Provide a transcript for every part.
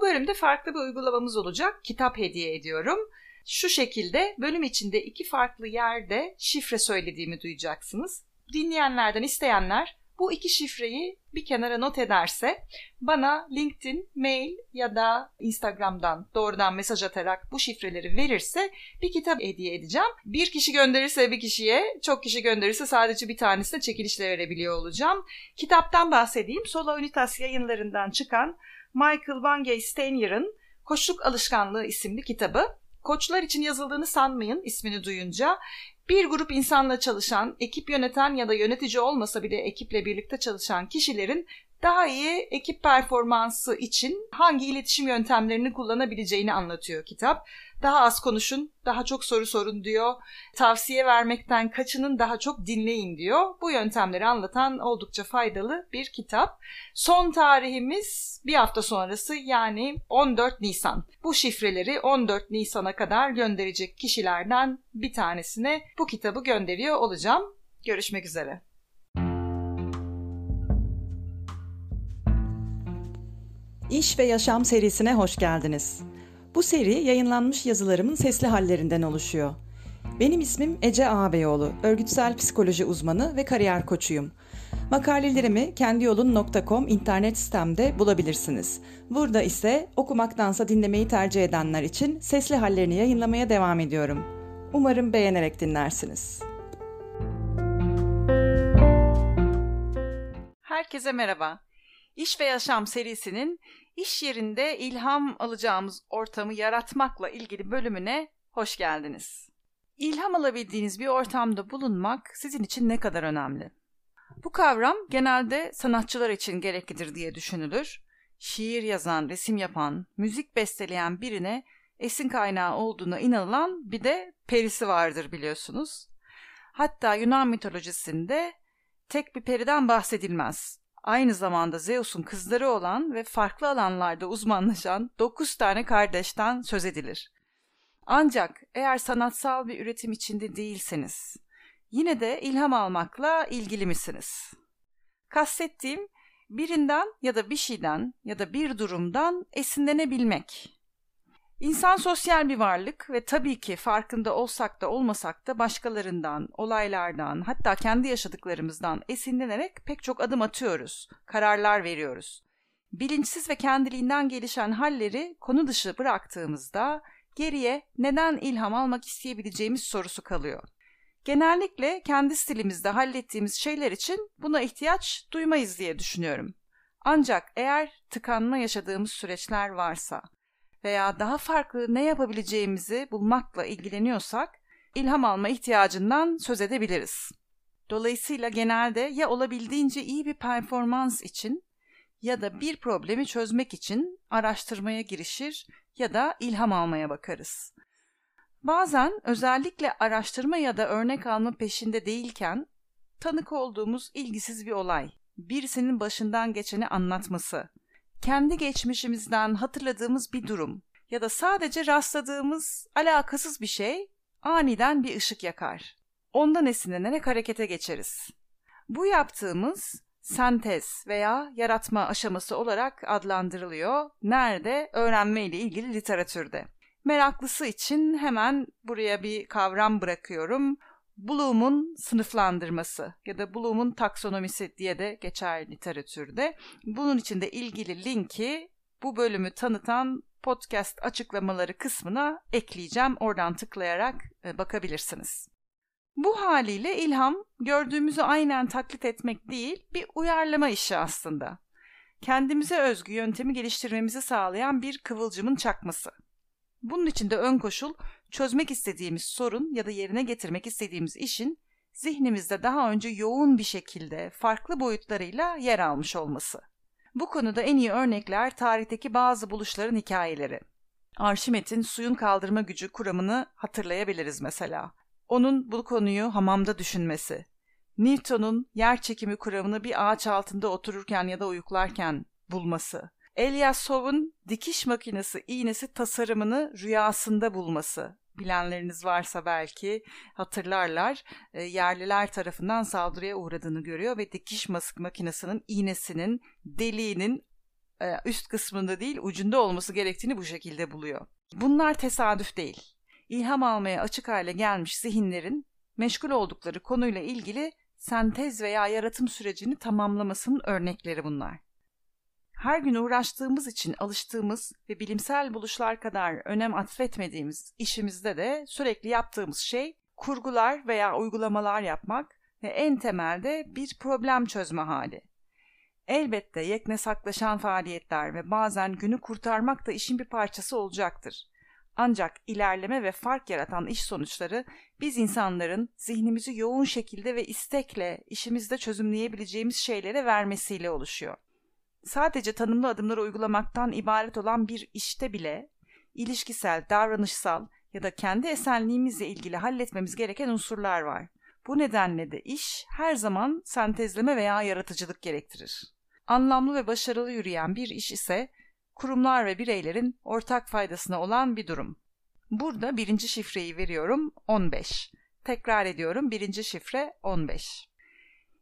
Bu bölümde farklı bir uygulamamız olacak. Kitap hediye ediyorum. Şu şekilde bölüm içinde iki farklı yerde şifre söylediğimi duyacaksınız. Dinleyenlerden isteyenler bu iki şifreyi bir kenara not ederse bana LinkedIn, mail ya da Instagram'dan doğrudan mesaj atarak bu şifreleri verirse bir kitap hediye edeceğim. Bir kişi gönderirse bir kişiye, çok kişi gönderirse sadece bir tanesine çekilişle verebiliyor olacağım. Kitaptan bahsedeyim. Sola Unitas yayınlarından çıkan Michael Van Gey Steinier'ın Koçluk Alışkanlığı isimli kitabı. Koçlar için yazıldığını sanmayın ismini duyunca. Bir grup insanla çalışan, ekip yöneten ya da yönetici olmasa bile ekiple birlikte çalışan kişilerin daha iyi ekip performansı için hangi iletişim yöntemlerini kullanabileceğini anlatıyor kitap. Daha az konuşun, daha çok soru sorun diyor. Tavsiye vermekten kaçının daha çok dinleyin diyor. Bu yöntemleri anlatan oldukça faydalı bir kitap. Son tarihimiz bir hafta sonrası yani 14 Nisan. Bu şifreleri 14 Nisan'a kadar gönderecek kişilerden bir tanesine bu kitabı gönderiyor olacağım. Görüşmek üzere. İş ve Yaşam serisine hoş geldiniz. Bu seri yayınlanmış yazılarımın sesli hallerinden oluşuyor. Benim ismim Ece Ağabeyoğlu, örgütsel psikoloji uzmanı ve kariyer koçuyum. Makalelerimi kendiyolun.com internet sitemde bulabilirsiniz. Burada ise okumaktansa dinlemeyi tercih edenler için sesli hallerini yayınlamaya devam ediyorum. Umarım beğenerek dinlersiniz. Herkese merhaba. İş ve Yaşam serisinin iş yerinde ilham alacağımız ortamı yaratmakla ilgili bölümüne hoş geldiniz. İlham alabildiğiniz bir ortamda bulunmak sizin için ne kadar önemli? Bu kavram genelde sanatçılar için gereklidir diye düşünülür. Şiir yazan, resim yapan, müzik besteleyen birine esin kaynağı olduğuna inanılan bir de perisi vardır biliyorsunuz. Hatta Yunan mitolojisinde tek bir periden bahsedilmez aynı zamanda Zeus'un kızları olan ve farklı alanlarda uzmanlaşan 9 tane kardeşten söz edilir. Ancak eğer sanatsal bir üretim içinde değilseniz, yine de ilham almakla ilgili misiniz? Kastettiğim birinden ya da bir şeyden ya da bir durumdan esinlenebilmek. İnsan sosyal bir varlık ve tabii ki farkında olsak da olmasak da başkalarından, olaylardan, hatta kendi yaşadıklarımızdan esinlenerek pek çok adım atıyoruz, kararlar veriyoruz. Bilinçsiz ve kendiliğinden gelişen halleri konu dışı bıraktığımızda geriye neden ilham almak isteyebileceğimiz sorusu kalıyor. Genellikle kendi stilimizde hallettiğimiz şeyler için buna ihtiyaç duymayız diye düşünüyorum. Ancak eğer tıkanma yaşadığımız süreçler varsa, veya daha farklı ne yapabileceğimizi bulmakla ilgileniyorsak ilham alma ihtiyacından söz edebiliriz. Dolayısıyla genelde ya olabildiğince iyi bir performans için ya da bir problemi çözmek için araştırmaya girişir ya da ilham almaya bakarız. Bazen özellikle araştırma ya da örnek alma peşinde değilken tanık olduğumuz ilgisiz bir olay, birisinin başından geçeni anlatması kendi geçmişimizden hatırladığımız bir durum ya da sadece rastladığımız alakasız bir şey aniden bir ışık yakar. Ondan esinlenerek harekete geçeriz. Bu yaptığımız sentez veya yaratma aşaması olarak adlandırılıyor. Nerede? Öğrenme ile ilgili literatürde. Meraklısı için hemen buraya bir kavram bırakıyorum. Bloom'un sınıflandırması ya da Bloom'un taksonomisi diye de geçer literatürde. Bunun için de ilgili linki bu bölümü tanıtan podcast açıklamaları kısmına ekleyeceğim. Oradan tıklayarak e, bakabilirsiniz. Bu haliyle ilham gördüğümüzü aynen taklit etmek değil, bir uyarlama işi aslında. Kendimize özgü yöntemi geliştirmemizi sağlayan bir kıvılcımın çakması. Bunun için de ön koşul çözmek istediğimiz sorun ya da yerine getirmek istediğimiz işin zihnimizde daha önce yoğun bir şekilde farklı boyutlarıyla yer almış olması. Bu konuda en iyi örnekler tarihteki bazı buluşların hikayeleri. Arşimet'in suyun kaldırma gücü kuramını hatırlayabiliriz mesela. Onun bu konuyu hamamda düşünmesi. Newton'un yer çekimi kuramını bir ağaç altında otururken ya da uyuklarken bulması. Elyasov'un dikiş makinesi iğnesi tasarımını rüyasında bulması bilenleriniz varsa belki hatırlarlar. E, yerliler tarafından saldırıya uğradığını görüyor ve dikiş makinesinin iğnesinin deliğinin e, üst kısmında değil ucunda olması gerektiğini bu şekilde buluyor. Bunlar tesadüf değil. İlham almaya açık hale gelmiş zihinlerin meşgul oldukları konuyla ilgili sentez veya yaratım sürecini tamamlamasının örnekleri bunlar. Her gün uğraştığımız için alıştığımız ve bilimsel buluşlar kadar önem atfetmediğimiz işimizde de sürekli yaptığımız şey kurgular veya uygulamalar yapmak ve en temelde bir problem çözme hali. Elbette yekne saklaşan faaliyetler ve bazen günü kurtarmak da işin bir parçası olacaktır. Ancak ilerleme ve fark yaratan iş sonuçları biz insanların zihnimizi yoğun şekilde ve istekle işimizde çözümleyebileceğimiz şeylere vermesiyle oluşuyor. Sadece tanımlı adımları uygulamaktan ibaret olan bir işte bile ilişkisel, davranışsal ya da kendi esenliğimizle ilgili halletmemiz gereken unsurlar var. Bu nedenle de iş her zaman sentezleme veya yaratıcılık gerektirir. Anlamlı ve başarılı yürüyen bir iş ise kurumlar ve bireylerin ortak faydasına olan bir durum. Burada birinci şifreyi veriyorum 15. Tekrar ediyorum birinci şifre 15.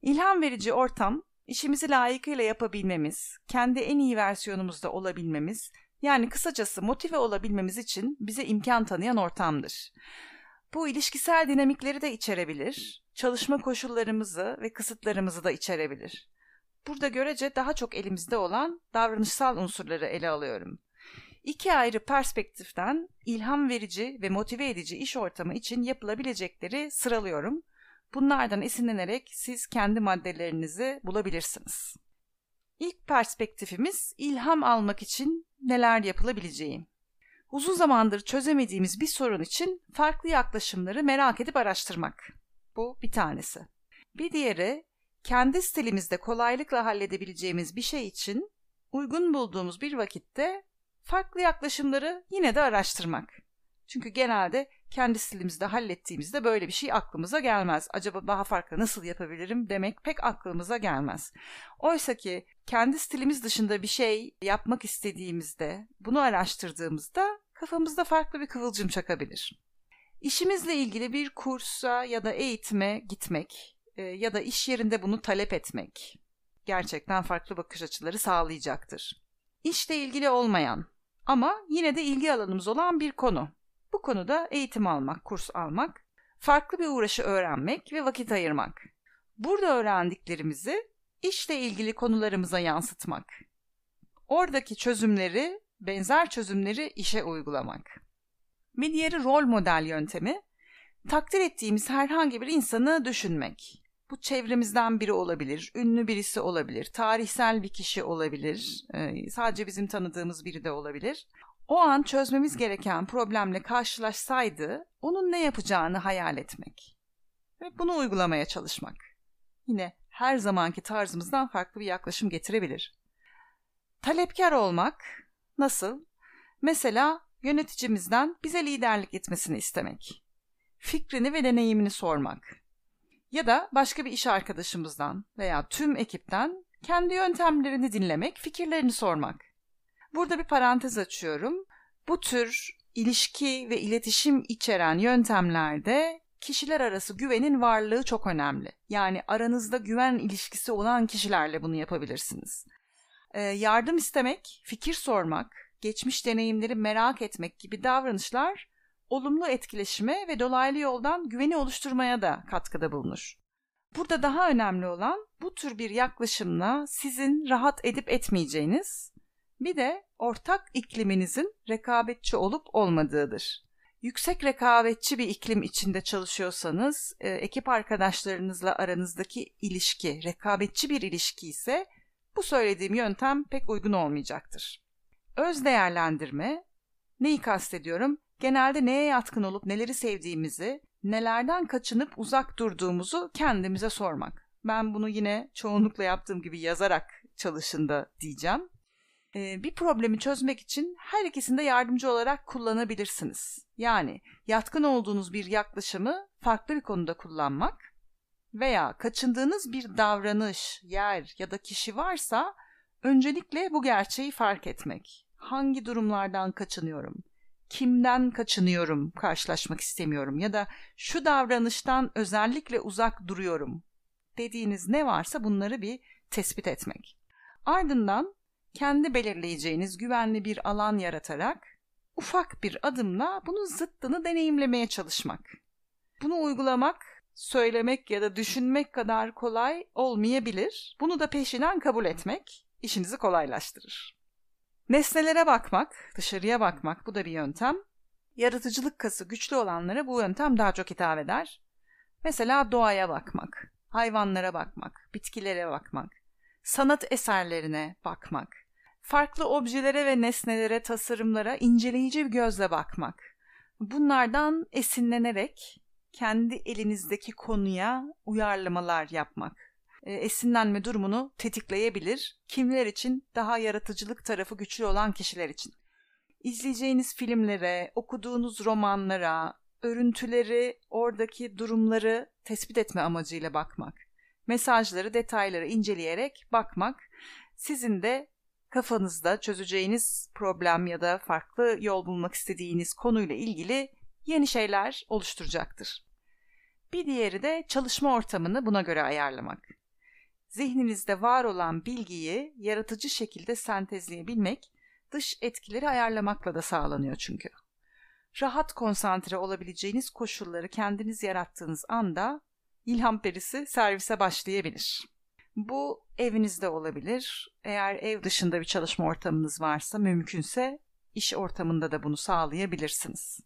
İlham verici ortam, işimizi layıkıyla yapabilmemiz, kendi en iyi versiyonumuzda olabilmemiz, yani kısacası motive olabilmemiz için bize imkan tanıyan ortamdır. Bu ilişkisel dinamikleri de içerebilir, çalışma koşullarımızı ve kısıtlarımızı da içerebilir. Burada görece daha çok elimizde olan davranışsal unsurları ele alıyorum. İki ayrı perspektiften ilham verici ve motive edici iş ortamı için yapılabilecekleri sıralıyorum. Bunlardan esinlenerek siz kendi maddelerinizi bulabilirsiniz. İlk perspektifimiz ilham almak için neler yapılabileceği. Uzun zamandır çözemediğimiz bir sorun için farklı yaklaşımları merak edip araştırmak. Bu bir tanesi. Bir diğeri kendi stilimizde kolaylıkla halledebileceğimiz bir şey için uygun bulduğumuz bir vakitte farklı yaklaşımları yine de araştırmak. Çünkü genelde kendi stilimizde hallettiğimizde böyle bir şey aklımıza gelmez. Acaba daha farklı nasıl yapabilirim demek pek aklımıza gelmez. Oysa ki kendi stilimiz dışında bir şey yapmak istediğimizde, bunu araştırdığımızda kafamızda farklı bir kıvılcım çakabilir. İşimizle ilgili bir kursa ya da eğitime gitmek e, ya da iş yerinde bunu talep etmek gerçekten farklı bakış açıları sağlayacaktır. İşle ilgili olmayan ama yine de ilgi alanımız olan bir konu. Bu konuda eğitim almak, kurs almak, farklı bir uğraşı öğrenmek ve vakit ayırmak. Burada öğrendiklerimizi işle ilgili konularımıza yansıtmak. Oradaki çözümleri, benzer çözümleri işe uygulamak. Bir diğeri rol model yöntemi. Takdir ettiğimiz herhangi bir insanı düşünmek. Bu çevremizden biri olabilir, ünlü birisi olabilir, tarihsel bir kişi olabilir, sadece bizim tanıdığımız biri de olabilir. O an çözmemiz gereken problemle karşılaşsaydı onun ne yapacağını hayal etmek ve bunu uygulamaya çalışmak. Yine her zamanki tarzımızdan farklı bir yaklaşım getirebilir. Talepkar olmak nasıl? Mesela yöneticimizden bize liderlik etmesini istemek. Fikrini ve deneyimini sormak. Ya da başka bir iş arkadaşımızdan veya tüm ekipten kendi yöntemlerini dinlemek, fikirlerini sormak. Burada bir parantez açıyorum. Bu tür ilişki ve iletişim içeren yöntemlerde kişiler arası güvenin varlığı çok önemli. Yani aranızda güven ilişkisi olan kişilerle bunu yapabilirsiniz. Ee, yardım istemek, fikir sormak, geçmiş deneyimleri merak etmek gibi davranışlar olumlu etkileşime ve dolaylı yoldan güveni oluşturmaya da katkıda bulunur. Burada daha önemli olan bu tür bir yaklaşımla sizin rahat edip etmeyeceğiniz, bir de ortak ikliminizin rekabetçi olup olmadığıdır. Yüksek rekabetçi bir iklim içinde çalışıyorsanız, e, ekip arkadaşlarınızla aranızdaki ilişki rekabetçi bir ilişki ise bu söylediğim yöntem pek uygun olmayacaktır. Öz değerlendirme, neyi kastediyorum? Genelde neye yatkın olup neleri sevdiğimizi, nelerden kaçınıp uzak durduğumuzu kendimize sormak. Ben bunu yine çoğunlukla yaptığım gibi yazarak çalışında diyeceğim. Ee, bir problemi çözmek için her ikisinde yardımcı olarak kullanabilirsiniz. Yani yatkın olduğunuz bir yaklaşımı farklı bir konuda kullanmak veya kaçındığınız bir davranış, yer ya da kişi varsa öncelikle bu gerçeği fark etmek. Hangi durumlardan kaçınıyorum? Kimden kaçınıyorum, karşılaşmak istemiyorum ya da şu davranıştan özellikle uzak duruyorum dediğiniz ne varsa bunları bir tespit etmek. Ardından kendi belirleyeceğiniz güvenli bir alan yaratarak ufak bir adımla bunun zıttını deneyimlemeye çalışmak. Bunu uygulamak, söylemek ya da düşünmek kadar kolay olmayabilir. Bunu da peşinden kabul etmek işinizi kolaylaştırır. Nesnelere bakmak, dışarıya bakmak bu da bir yöntem. Yaratıcılık kası güçlü olanlara bu yöntem daha çok hitap eder. Mesela doğaya bakmak, hayvanlara bakmak, bitkilere bakmak, sanat eserlerine bakmak, farklı objelere ve nesnelere, tasarımlara inceleyici bir gözle bakmak. Bunlardan esinlenerek kendi elinizdeki konuya uyarlamalar yapmak. E, esinlenme durumunu tetikleyebilir. Kimler için? Daha yaratıcılık tarafı güçlü olan kişiler için. İzleyeceğiniz filmlere, okuduğunuz romanlara, örüntüleri, oradaki durumları tespit etme amacıyla bakmak. Mesajları, detayları inceleyerek bakmak sizin de kafanızda çözeceğiniz problem ya da farklı yol bulmak istediğiniz konuyla ilgili yeni şeyler oluşturacaktır. Bir diğeri de çalışma ortamını buna göre ayarlamak. Zihninizde var olan bilgiyi yaratıcı şekilde sentezleyebilmek, dış etkileri ayarlamakla da sağlanıyor çünkü. Rahat konsantre olabileceğiniz koşulları kendiniz yarattığınız anda ilham perisi servise başlayabilir. Bu evinizde olabilir. Eğer ev dışında bir çalışma ortamınız varsa mümkünse iş ortamında da bunu sağlayabilirsiniz.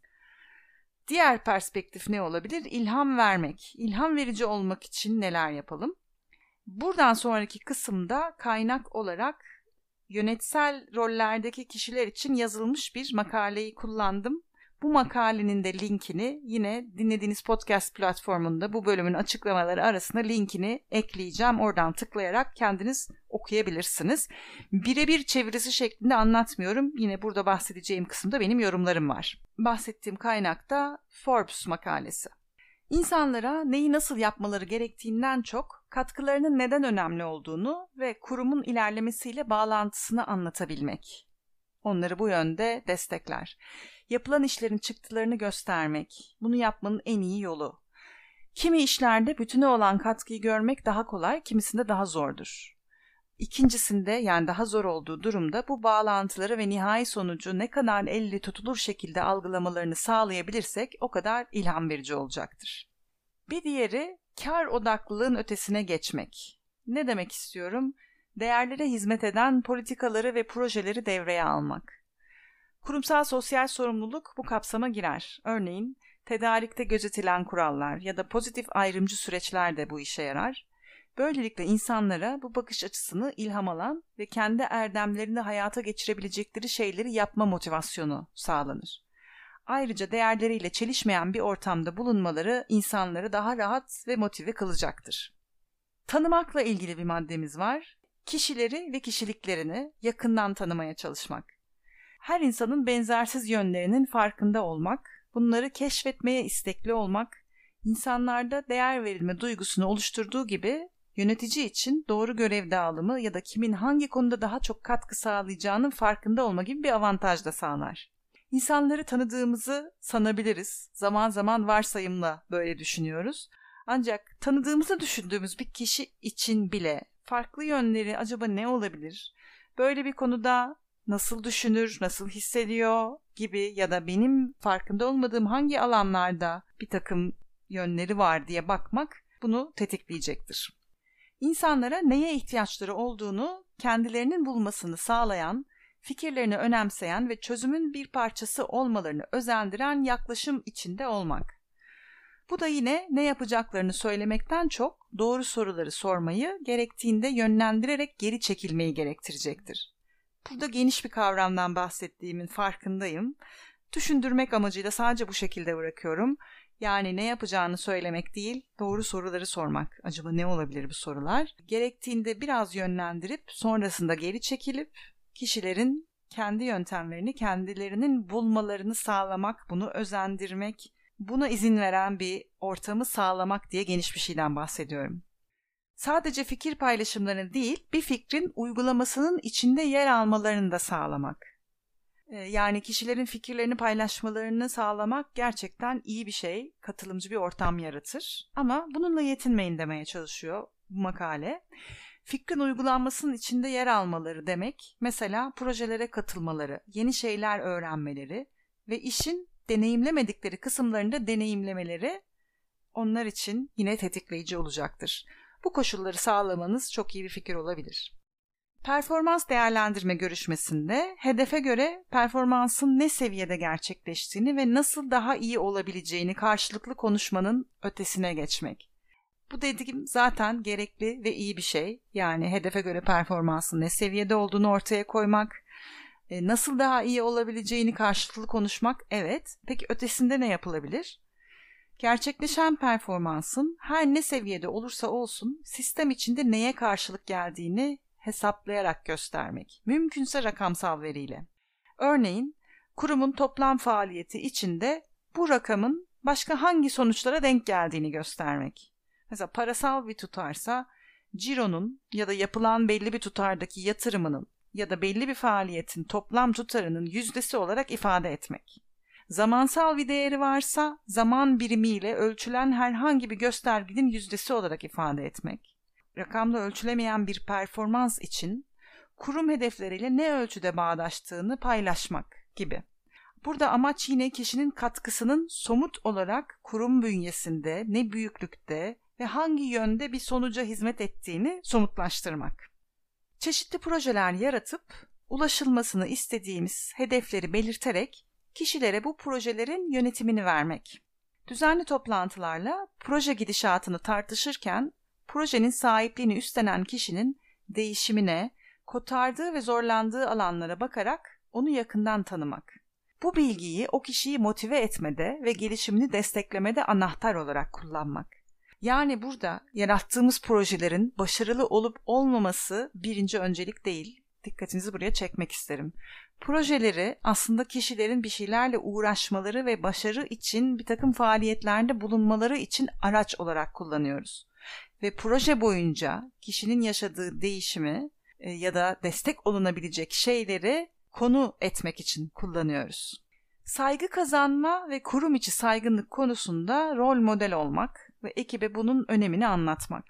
Diğer perspektif ne olabilir? İlham vermek. İlham verici olmak için neler yapalım? Buradan sonraki kısımda kaynak olarak yönetsel rollerdeki kişiler için yazılmış bir makaleyi kullandım. Bu makalenin de linkini yine dinlediğiniz podcast platformunda bu bölümün açıklamaları arasında linkini ekleyeceğim. Oradan tıklayarak kendiniz okuyabilirsiniz. Birebir çevirisi şeklinde anlatmıyorum. Yine burada bahsedeceğim kısımda benim yorumlarım var. Bahsettiğim kaynakta Forbes makalesi. İnsanlara neyi nasıl yapmaları gerektiğinden çok katkılarının neden önemli olduğunu ve kurumun ilerlemesiyle bağlantısını anlatabilmek. Onları bu yönde destekler. Yapılan işlerin çıktılarını göstermek. Bunu yapmanın en iyi yolu. Kimi işlerde bütüne olan katkıyı görmek daha kolay, kimisinde daha zordur. İkincisinde yani daha zor olduğu durumda bu bağlantıları ve nihai sonucu ne kadar elle tutulur şekilde algılamalarını sağlayabilirsek o kadar ilham verici olacaktır. Bir diğeri kar odaklılığın ötesine geçmek. Ne demek istiyorum? Değerlere hizmet eden politikaları ve projeleri devreye almak. Kurumsal sosyal sorumluluk bu kapsama girer. Örneğin tedarikte gözetilen kurallar ya da pozitif ayrımcı süreçler de bu işe yarar. Böylelikle insanlara bu bakış açısını ilham alan ve kendi erdemlerini hayata geçirebilecekleri şeyleri yapma motivasyonu sağlanır. Ayrıca değerleriyle çelişmeyen bir ortamda bulunmaları insanları daha rahat ve motive kılacaktır. Tanımakla ilgili bir maddemiz var. Kişileri ve kişiliklerini yakından tanımaya çalışmak. Her insanın benzersiz yönlerinin farkında olmak, bunları keşfetmeye istekli olmak, insanlarda değer verilme duygusunu oluşturduğu gibi yönetici için doğru görev dağılımı ya da kimin hangi konuda daha çok katkı sağlayacağının farkında olma gibi bir avantaj da sağlar. İnsanları tanıdığımızı sanabiliriz. Zaman zaman varsayımla böyle düşünüyoruz. Ancak tanıdığımızı düşündüğümüz bir kişi için bile farklı yönleri acaba ne olabilir? Böyle bir konuda nasıl düşünür, nasıl hissediyor gibi ya da benim farkında olmadığım hangi alanlarda bir takım yönleri var diye bakmak bunu tetikleyecektir. İnsanlara neye ihtiyaçları olduğunu kendilerinin bulmasını sağlayan, fikirlerini önemseyen ve çözümün bir parçası olmalarını özendiren yaklaşım içinde olmak. Bu da yine ne yapacaklarını söylemekten çok doğru soruları sormayı, gerektiğinde yönlendirerek geri çekilmeyi gerektirecektir. Burada geniş bir kavramdan bahsettiğimin farkındayım. Düşündürmek amacıyla sadece bu şekilde bırakıyorum. Yani ne yapacağını söylemek değil, doğru soruları sormak. Acaba ne olabilir bu sorular? Gerektiğinde biraz yönlendirip sonrasında geri çekilip kişilerin kendi yöntemlerini kendilerinin bulmalarını sağlamak, bunu özendirmek, buna izin veren bir ortamı sağlamak diye geniş bir şeyden bahsediyorum. Sadece fikir paylaşımlarını değil, bir fikrin uygulamasının içinde yer almalarını da sağlamak. Ee, yani kişilerin fikirlerini paylaşmalarını sağlamak gerçekten iyi bir şey, katılımcı bir ortam yaratır. Ama bununla yetinmeyin demeye çalışıyor bu makale. Fikrin uygulanmasının içinde yer almaları demek, mesela projelere katılmaları, yeni şeyler öğrenmeleri ve işin deneyimlemedikleri kısımlarında deneyimlemeleri onlar için yine tetikleyici olacaktır. Bu koşulları sağlamanız çok iyi bir fikir olabilir. Performans değerlendirme görüşmesinde hedefe göre performansın ne seviyede gerçekleştiğini ve nasıl daha iyi olabileceğini karşılıklı konuşmanın ötesine geçmek. Bu dediğim zaten gerekli ve iyi bir şey. Yani hedefe göre performansın ne seviyede olduğunu ortaya koymak, e, nasıl daha iyi olabileceğini karşılıklı konuşmak evet. Peki ötesinde ne yapılabilir? Gerçekleşen performansın her ne seviyede olursa olsun sistem içinde neye karşılık geldiğini hesaplayarak göstermek. Mümkünse rakamsal veriyle. Örneğin kurumun toplam faaliyeti içinde bu rakamın başka hangi sonuçlara denk geldiğini göstermek. Mesela parasal bir tutarsa cironun ya da yapılan belli bir tutardaki yatırımının ya da belli bir faaliyetin toplam tutarının yüzdesi olarak ifade etmek. Zamansal bir değeri varsa zaman birimiyle ölçülen herhangi bir göstergenin yüzdesi olarak ifade etmek. Rakamla ölçülemeyen bir performans için kurum hedefleriyle ne ölçüde bağdaştığını paylaşmak gibi. Burada amaç yine kişinin katkısının somut olarak kurum bünyesinde ne büyüklükte ve hangi yönde bir sonuca hizmet ettiğini somutlaştırmak. Çeşitli projeler yaratıp ulaşılmasını istediğimiz hedefleri belirterek kişilere bu projelerin yönetimini vermek. Düzenli toplantılarla proje gidişatını tartışırken projenin sahipliğini üstlenen kişinin değişimine, kotardığı ve zorlandığı alanlara bakarak onu yakından tanımak. Bu bilgiyi o kişiyi motive etmede ve gelişimini desteklemede anahtar olarak kullanmak. Yani burada yarattığımız projelerin başarılı olup olmaması birinci öncelik değil. Dikkatinizi buraya çekmek isterim. Projeleri aslında kişilerin bir şeylerle uğraşmaları ve başarı için bir takım faaliyetlerde bulunmaları için araç olarak kullanıyoruz. Ve proje boyunca kişinin yaşadığı değişimi e, ya da destek olunabilecek şeyleri konu etmek için kullanıyoruz. Saygı kazanma ve kurum içi saygınlık konusunda rol model olmak ve ekibe bunun önemini anlatmak.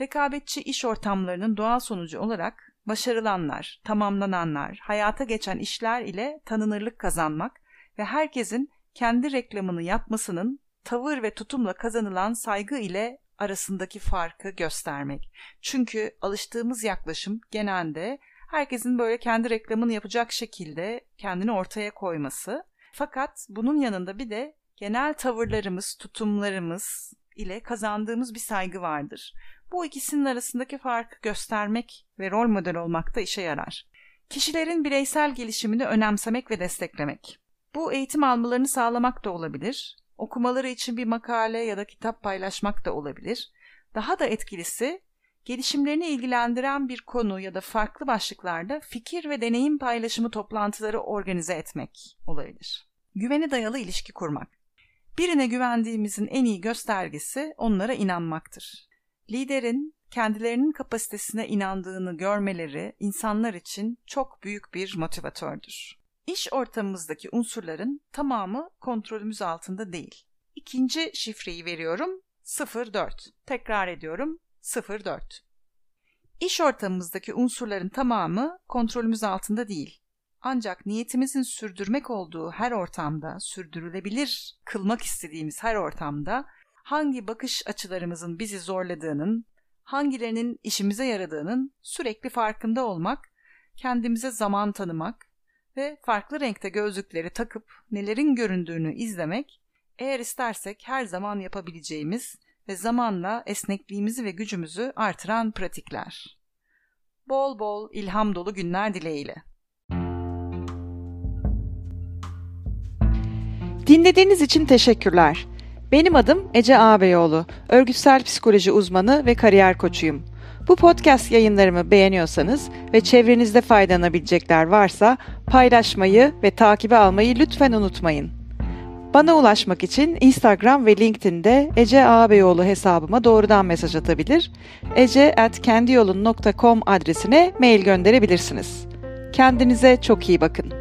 Rekabetçi iş ortamlarının doğal sonucu olarak başarılanlar, tamamlananlar, hayata geçen işler ile tanınırlık kazanmak ve herkesin kendi reklamını yapmasının tavır ve tutumla kazanılan saygı ile arasındaki farkı göstermek. Çünkü alıştığımız yaklaşım genelde herkesin böyle kendi reklamını yapacak şekilde kendini ortaya koyması. Fakat bunun yanında bir de genel tavırlarımız, tutumlarımız ile kazandığımız bir saygı vardır. Bu ikisinin arasındaki farkı göstermek ve rol model olmak da işe yarar. Kişilerin bireysel gelişimini önemsemek ve desteklemek. Bu eğitim almalarını sağlamak da olabilir. Okumaları için bir makale ya da kitap paylaşmak da olabilir. Daha da etkilisi gelişimlerini ilgilendiren bir konu ya da farklı başlıklarda fikir ve deneyim paylaşımı toplantıları organize etmek olabilir. Güvene dayalı ilişki kurmak. Birine güvendiğimizin en iyi göstergesi onlara inanmaktır. Liderin kendilerinin kapasitesine inandığını görmeleri insanlar için çok büyük bir motivatördür. İş ortamımızdaki unsurların tamamı kontrolümüz altında değil. İkinci şifreyi veriyorum 04. Tekrar ediyorum 04. İş ortamımızdaki unsurların tamamı kontrolümüz altında değil. Ancak niyetimizin sürdürmek olduğu her ortamda, sürdürülebilir kılmak istediğimiz her ortamda hangi bakış açılarımızın bizi zorladığının, hangilerinin işimize yaradığının sürekli farkında olmak, kendimize zaman tanımak ve farklı renkte gözlükleri takıp nelerin göründüğünü izlemek, eğer istersek her zaman yapabileceğimiz ve zamanla esnekliğimizi ve gücümüzü artıran pratikler. Bol bol ilham dolu günler dileğiyle. Dinlediğiniz için teşekkürler. Benim adım Ece Ağabeyoğlu, örgütsel psikoloji uzmanı ve kariyer koçuyum. Bu podcast yayınlarımı beğeniyorsanız ve çevrenizde faydalanabilecekler varsa paylaşmayı ve takibe almayı lütfen unutmayın. Bana ulaşmak için Instagram ve LinkedIn'de Ece Ağabeyoğlu hesabıma doğrudan mesaj atabilir, ece.kendiyolun.com adresine mail gönderebilirsiniz. Kendinize çok iyi bakın.